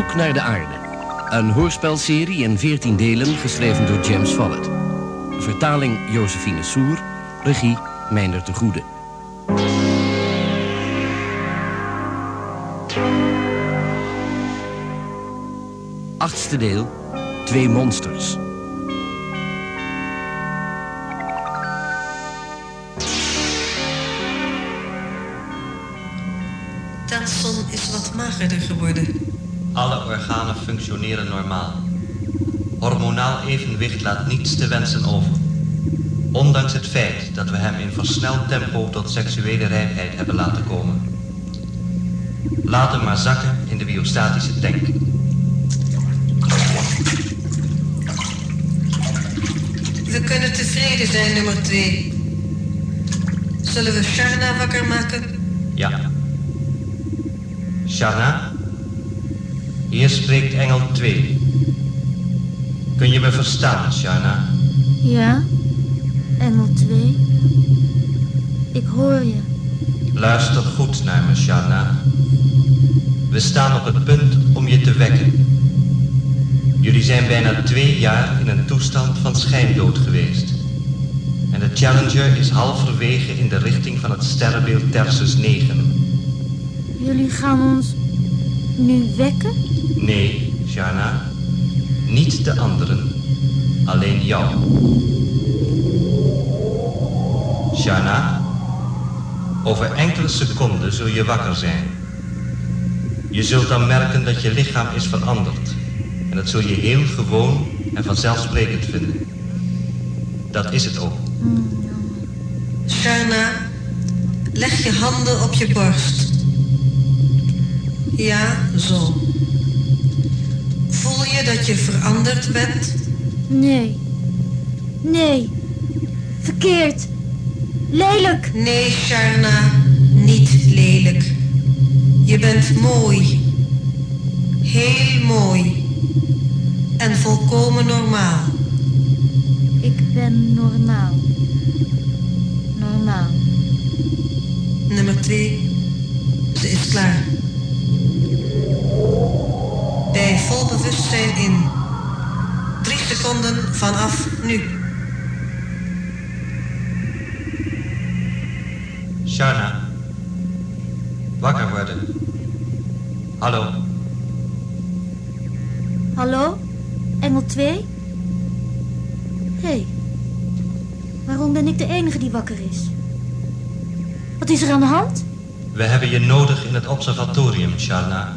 zoek naar de aarde. Een hoorspelserie in 14 delen geschreven door James Follett. Vertaling Josephine Soer, regie Meindert de Goede. Achtste deel, Twee monsters. Tenson is wat magerder geworden. Alle organen functioneren normaal. Hormonaal evenwicht laat niets te wensen over. Ondanks het feit dat we hem in versneld tempo tot seksuele rijpheid hebben laten komen. Laat hem maar zakken in de biostatische tank. We kunnen tevreden zijn, nummer twee. Zullen we Sharna wakker maken? Ja. Sharna? Hier spreekt engel 2. Kun je me verstaan, Sharna? Ja, engel 2. Ik hoor je. Luister goed naar me, Sharna. We staan op het punt om je te wekken. Jullie zijn bijna twee jaar in een toestand van schijndood geweest. En de Challenger is halverwege in de richting van het sterrenbeeld Tersus 9. Jullie gaan ons nu wekken? Nee, Sharna. Niet de anderen. Alleen jou. Sharna. Over enkele seconden zul je wakker zijn. Je zult dan merken dat je lichaam is veranderd. En dat zul je heel gewoon en vanzelfsprekend vinden. Dat is het ook. Sharna, leg je handen op je borst. Ja, zo. Je dat je veranderd bent? Nee. Nee. Verkeerd. Lelijk. Nee, Sharna, niet lelijk. Je bent mooi. Heel mooi. En volkomen normaal. Ik ben normaal. Normaal. Nummer twee. Seconden vanaf nu. Sharna. Wakker worden. Hallo. Hallo? Engel 2? Hé. Hey. Waarom ben ik de enige die wakker is? Wat is er aan de hand? We hebben je nodig in het observatorium, Sharna.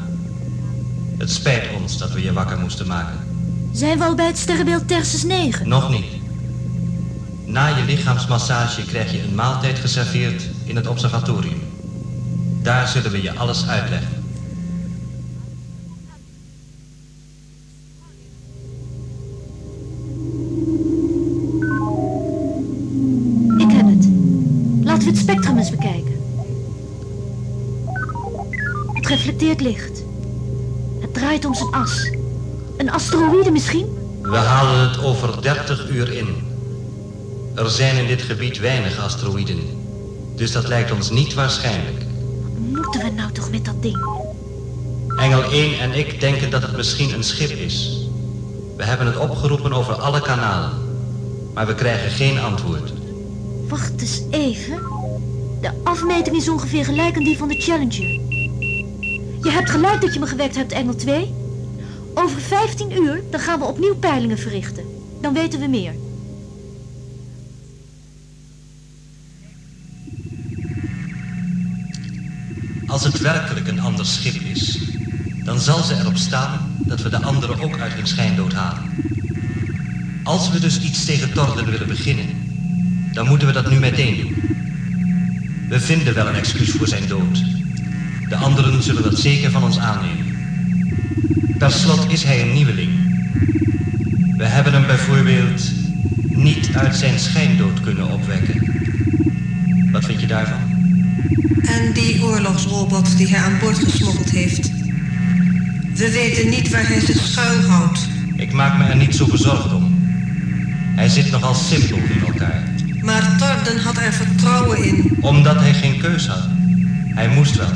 Het spijt ons dat we je wakker moesten maken. Zijn we al bij het sterrenbeeld Tersus 9? Nog niet. Na je lichaamsmassage krijg je een maaltijd geserveerd in het observatorium. Daar zullen we je alles uitleggen. Ik heb het. Laten we het spectrum eens bekijken. Het reflecteert licht. Het draait om zijn as. Een asteroïde misschien? We halen het over 30 uur in. Er zijn in dit gebied weinig asteroïden. Dus dat lijkt ons niet waarschijnlijk. Wat moeten we nou toch met dat ding? Engel 1 en ik denken dat het misschien een schip is. We hebben het opgeroepen over alle kanalen. Maar we krijgen geen antwoord. Wacht eens even. De afmeting is ongeveer gelijk aan die van de Challenger. Je hebt gelijk dat je me gewekt hebt, Engel 2. Over 15 uur, dan gaan we opnieuw peilingen verrichten. Dan weten we meer. Als het werkelijk een ander schip is, dan zal ze erop staan dat we de anderen ook uit hun schijndood halen. Als we dus iets tegen Torden willen beginnen, dan moeten we dat nu meteen doen. We vinden wel een excuus voor zijn dood. De anderen zullen dat zeker van ons aannemen. Per slot is hij een nieuweling. We hebben hem bijvoorbeeld niet uit zijn schijndood kunnen opwekken. Wat vind je daarvan? En die oorlogsrobot die hij aan boord gesmokkeld heeft. We weten niet waar hij zich schuilhoudt. Ik maak me er niet zo bezorgd om. Hij zit nogal simpel in elkaar. Maar Torden had er vertrouwen in. Omdat hij geen keus had. Hij moest wel.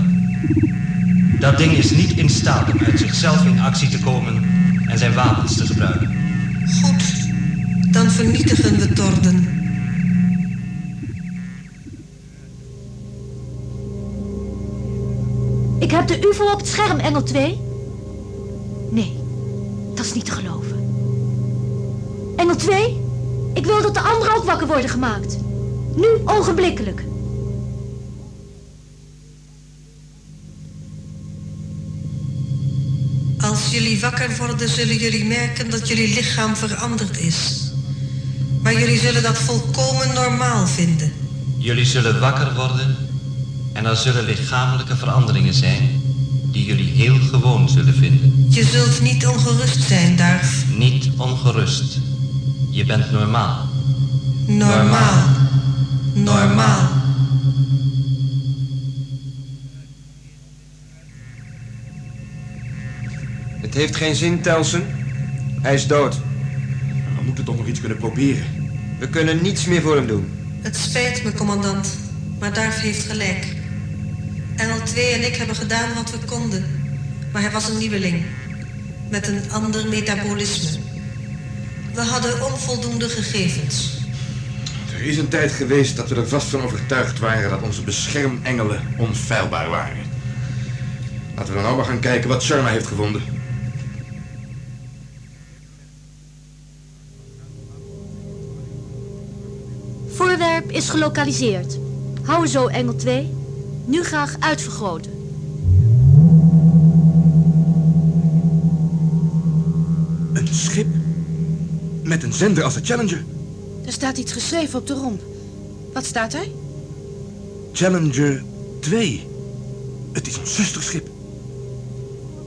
Dat ding is niet in staat om uit zichzelf in actie te komen en zijn wapens te gebruiken. Goed, dan vernietigen we Torden. Ik heb de UFO op het scherm, Engel 2. Nee, dat is niet te geloven. Engel 2, ik wil dat de anderen ook wakker worden gemaakt. Nu, ogenblikkelijk. Als jullie wakker worden, zullen jullie merken dat jullie lichaam veranderd is. Maar jullie zullen dat volkomen normaal vinden. Jullie zullen wakker worden en er zullen lichamelijke veranderingen zijn die jullie heel gewoon zullen vinden. Je zult niet ongerust zijn, Darf. Niet ongerust. Je bent normaal. Normaal. Normaal. Het heeft geen zin, Telsen. Hij is dood. We moeten toch nog iets kunnen proberen. We kunnen niets meer voor hem doen. Het spijt me, commandant, maar Darf heeft gelijk. Engel 2 en ik hebben gedaan wat we konden. Maar hij was een nieuweling. Met een ander metabolisme. We hadden onvoldoende gegevens. Er is een tijd geweest dat we er vast van overtuigd waren dat onze beschermengelen onfeilbaar waren. Laten we dan nou maar gaan kijken wat Sharma heeft gevonden. Voorwerp is gelokaliseerd. Hou zo, Engel 2. Nu graag uitvergroten. Een schip met een zender als de Challenger. Er staat iets geschreven op de romp. Wat staat er? Challenger 2. Het is ons zusterschip.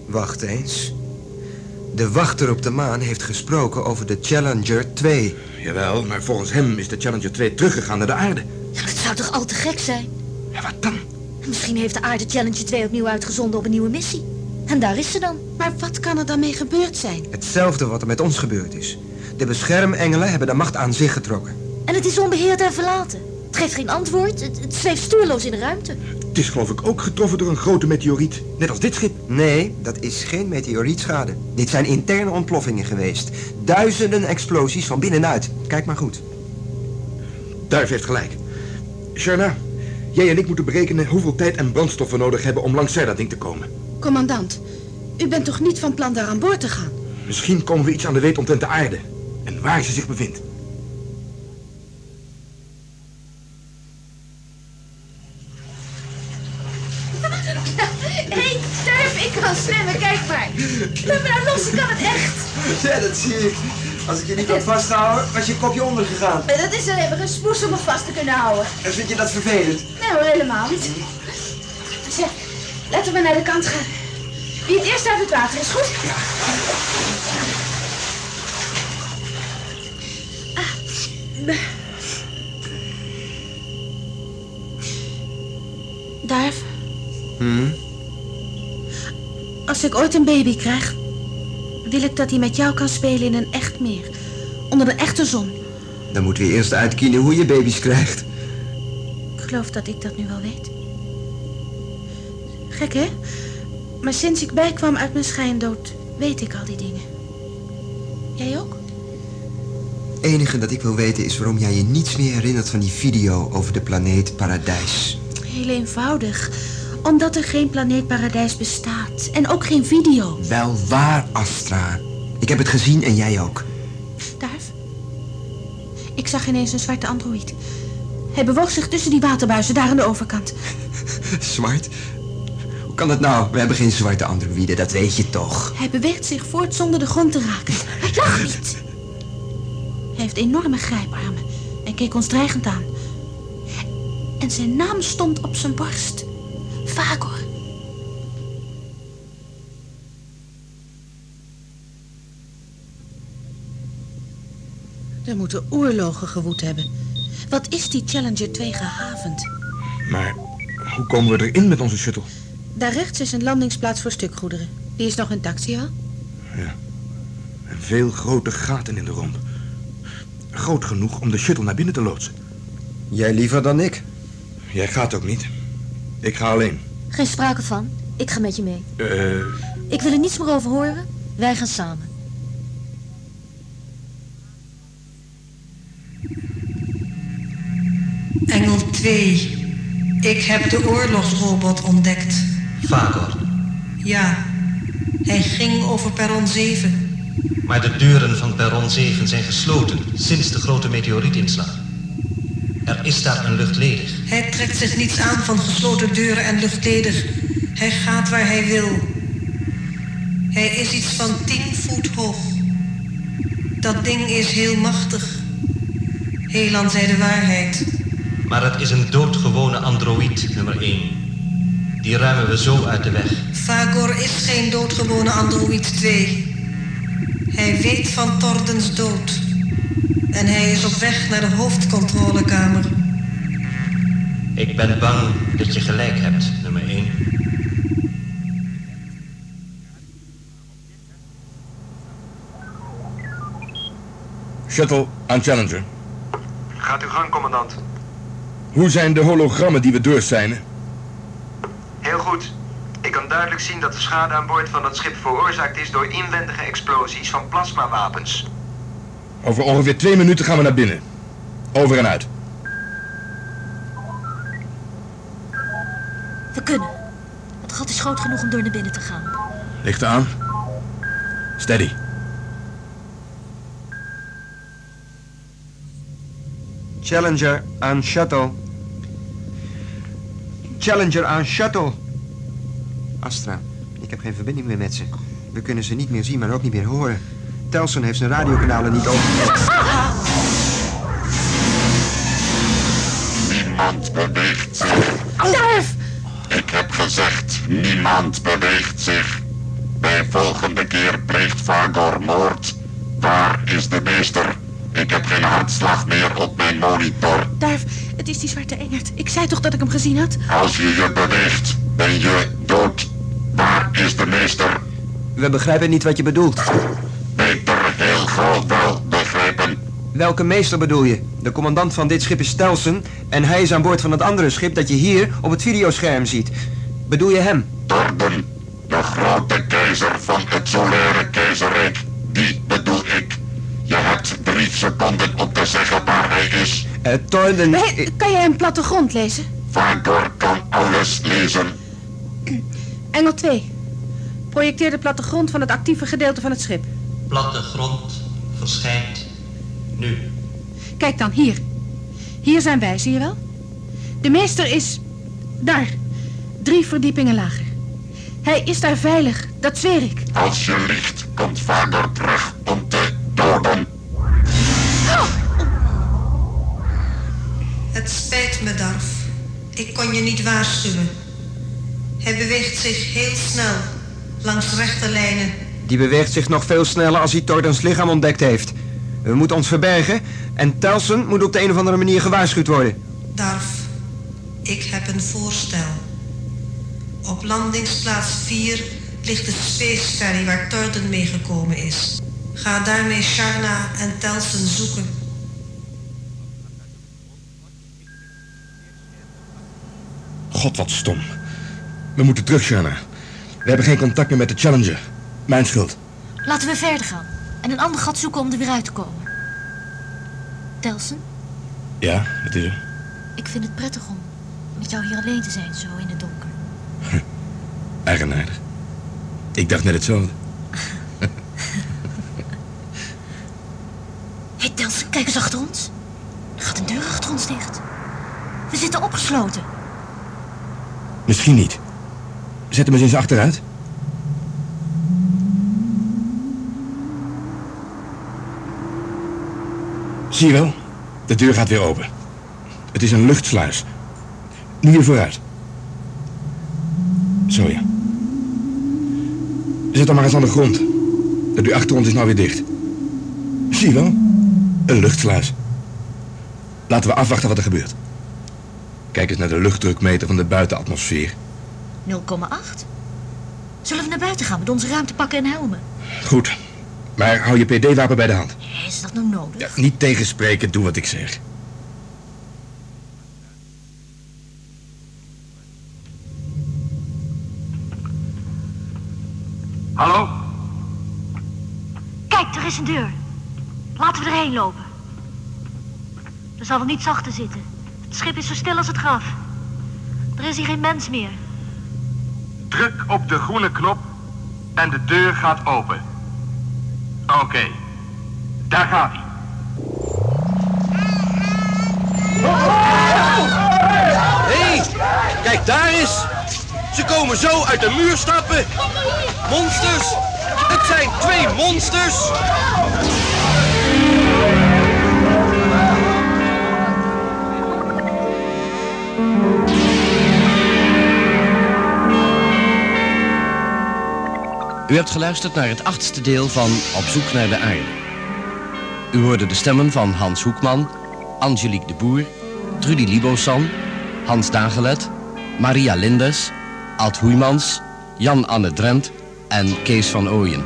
Wacht eens. De wachter op de maan heeft gesproken over de Challenger 2. Jawel, maar volgens hem is de Challenger 2 teruggegaan naar de aarde. Ja, dat zou toch al te gek zijn? Ja, wat dan? Misschien heeft de aarde Challenger 2 opnieuw uitgezonden op een nieuwe missie. En daar is ze dan. Maar wat kan er dan mee gebeurd zijn? Hetzelfde wat er met ons gebeurd is. De beschermengelen hebben de macht aan zich getrokken. En het is onbeheerd en verlaten. Het geeft geen antwoord. Het, het zweeft stuurloos in de ruimte. Het is geloof ik ook getroffen door een grote meteoriet. Net als dit schip. Nee, dat is geen meteorietschade. Dit zijn interne ontploffingen geweest. Duizenden explosies van binnenuit. Kijk maar goed. Duif heeft gelijk. Sharna, jij en ik moeten berekenen hoeveel tijd en brandstof we nodig hebben om langs dat ding te komen. Commandant, u bent toch niet van plan daar aan boord te gaan? Misschien komen we iets aan de weet omtrent de aarde. En waar ze zich bevindt. Dat zie ik. Als ik je niet had vastgehouden, was je kopje ondergegaan. Maar dat is alleen maar een smoes om me vast te kunnen houden. En vind je dat vervelend? Nee hoor, helemaal niet. Zeg, laten we naar de kant gaan. Wie het eerst uit het water is, goed? Ja. Darf, Hm? als ik ooit een baby krijg, wil ik dat hij met jou kan spelen in een echt meer. Onder de echte zon. Dan moeten we eerst uitkiezen hoe je baby's krijgt. Ik geloof dat ik dat nu wel weet. Gek, hè? Maar sinds ik bijkwam uit mijn schijndood, weet ik al die dingen. Jij ook? Het enige dat ik wil weten is waarom jij je niets meer herinnert van die video over de planeet Paradijs. Heel eenvoudig. Omdat er geen planeet Paradijs bestaat. En ook geen video. Wel waar, Astra. Ik heb het gezien en jij ook. Darf? Ik zag ineens een zwarte androïd. Hij bewoog zich tussen die waterbuizen daar aan de overkant. Zwart? Hoe kan dat nou? We hebben geen zwarte androïden, dat weet je toch. Hij beweegt zich voort zonder de grond te raken. Hij lag niet. Hij heeft enorme grijparmen en keek ons dreigend aan. En zijn naam stond op zijn borst. Vagor. Er moeten oorlogen gewoed hebben. Wat is die Challenger 2 gehavend? Maar hoe komen we erin met onze shuttle? Daar rechts is een landingsplaats voor stukgoederen. Die is nog intact, zie je wel? En veel grote gaten in de romp. Groot genoeg om de shuttle naar binnen te loodsen. Jij liever dan ik. Jij gaat ook niet. Ik ga alleen. Geen sprake van. Ik ga met je mee. Eh, Ik wil er niets meer over horen. Wij gaan samen. Engel 2. Ik heb de oorlogsrobot ontdekt. Vagor. Ja, hij ging over perron 7. Maar de deuren van perron 7 zijn gesloten sinds de grote meteorietinslag. Er is daar een lucht ledig. Hij trekt zich niets aan van gesloten deuren en luchtledig. Hij gaat waar hij wil. Hij is iets van tien voet hoog. Dat ding is heel machtig. Helan zei de waarheid. Maar het is een doodgewone androïd nummer 1. Die ruimen we zo uit de weg. Fagor is geen doodgewone androïd 2. Hij weet van Tordens dood. En hij is op weg naar de hoofdcontrolekamer. Ik ben bang dat je gelijk hebt, nummer 1. shuttle aan Challenger. Gaat uw gang, commandant. Hoe zijn de hologrammen die we doorsijnen? Heel goed. Ik kan duidelijk zien dat de schade aan boord van dat schip veroorzaakt is door inwendige explosies van plasmawapens. Over ongeveer twee minuten gaan we naar binnen. Over en uit. We kunnen. Het gat is groot genoeg om door naar binnen te gaan. Licht aan. Steady. Challenger aan shuttle. Challenger aan shuttle. Astra, ik heb geen verbinding meer met ze. We kunnen ze niet meer zien, maar ook niet meer horen. Telson heeft zijn radiokanalen niet open. Niemand beweegt zich. Durf! Ik heb gezegd, niemand beweegt zich. Bij volgende keer pleegt Vagor moord. Waar is de meester? Ik heb geen hartslag meer op mijn monitor. Duif, het is die zwarte engert. Ik zei toch dat ik hem gezien had? Als je je beweegt, ben je dood. Waar is de meester? We begrijpen niet wat je bedoelt. Wel begrijpen. Welke meester bedoel je? De commandant van dit schip is Telson en hij is aan boord van het andere schip dat je hier op het videoscherm ziet. Bedoel je hem? Torden, de grote keizer van het solaire keizerrijk. Die bedoel ik. Je hebt drie seconden om te zeggen waar hij is. Torden... Hey, kan jij een plattegrond lezen? Vagor kan alles lezen. Engel 2. Projecteer de plattegrond van het actieve gedeelte van het schip. Platte grond verschijnt nu. Kijk dan, hier. Hier zijn wij, zie je wel? De meester is... daar. Drie verdiepingen lager. Hij is daar veilig, dat zweer ik. Als je liegt, komt Vagor terug om te doden. Het spijt me, Darf. Ik kon je niet waarschuwen. Hij beweegt zich heel snel, langs rechte lijnen. Die beweegt zich nog veel sneller als hij Tordens lichaam ontdekt heeft. We moeten ons verbergen en Telson moet op de een of andere manier gewaarschuwd worden. Darf, ik heb een voorstel. Op landingsplaats 4 ligt de Space Ferry waar Torden meegekomen is. Ga daarmee Sharna en Telson zoeken. God, wat stom. We moeten terug, Shanna. We hebben geen contact meer met de Challenger. Mijn schuld. Laten we verder gaan. En een ander gat zoeken om er weer uit te komen. Telson, Ja, het is er. ik vind het prettig om met jou hier alleen te zijn, zo in het donker. Eigenaardig. Ik dacht net hetzelfde. Hé, hey, Telson, kijk eens achter ons. Er gaat een deur achter ons dicht. We zitten opgesloten. Misschien niet. Zet hem eens eens achteruit. Zie je wel? De deur gaat weer open. Het is een luchtsluis. Nu weer vooruit. Zo ja. Zet dan maar eens aan de grond. De deur achter ons is nou weer dicht. Zie je wel? Een luchtsluis. Laten we afwachten wat er gebeurt. Kijk eens naar de luchtdrukmeter van de buitenatmosfeer. 0,8. Zullen we naar buiten gaan met onze ruimtepakken en helmen? Goed. Maar hou je PD-wapen bij de hand. Is dat nou nodig? Ja, niet tegenspreken, doe wat ik zeg. Hallo? Kijk, er is een deur. Laten we erheen lopen. Er zal wel niets achter zitten. Het schip is zo stil als het graf. Er is hier geen mens meer. Druk op de groene knop en de deur gaat open. Oké, daar gaat hij. Hey, kijk daar eens. Ze komen zo uit de muur stappen. Monsters. Het zijn twee monsters. U hebt geluisterd naar het achtste deel van Op zoek naar de aarde. U hoorde de stemmen van Hans Hoekman, Angelique de Boer, Trudy Libosan, Hans Dagelet, Maria Lindes, Ad Hoeimans, Jan-Anne Drent en Kees van Ooyen.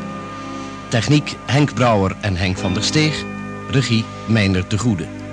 Techniek Henk Brouwer en Henk van der Steeg. Regie Meindert de Goede.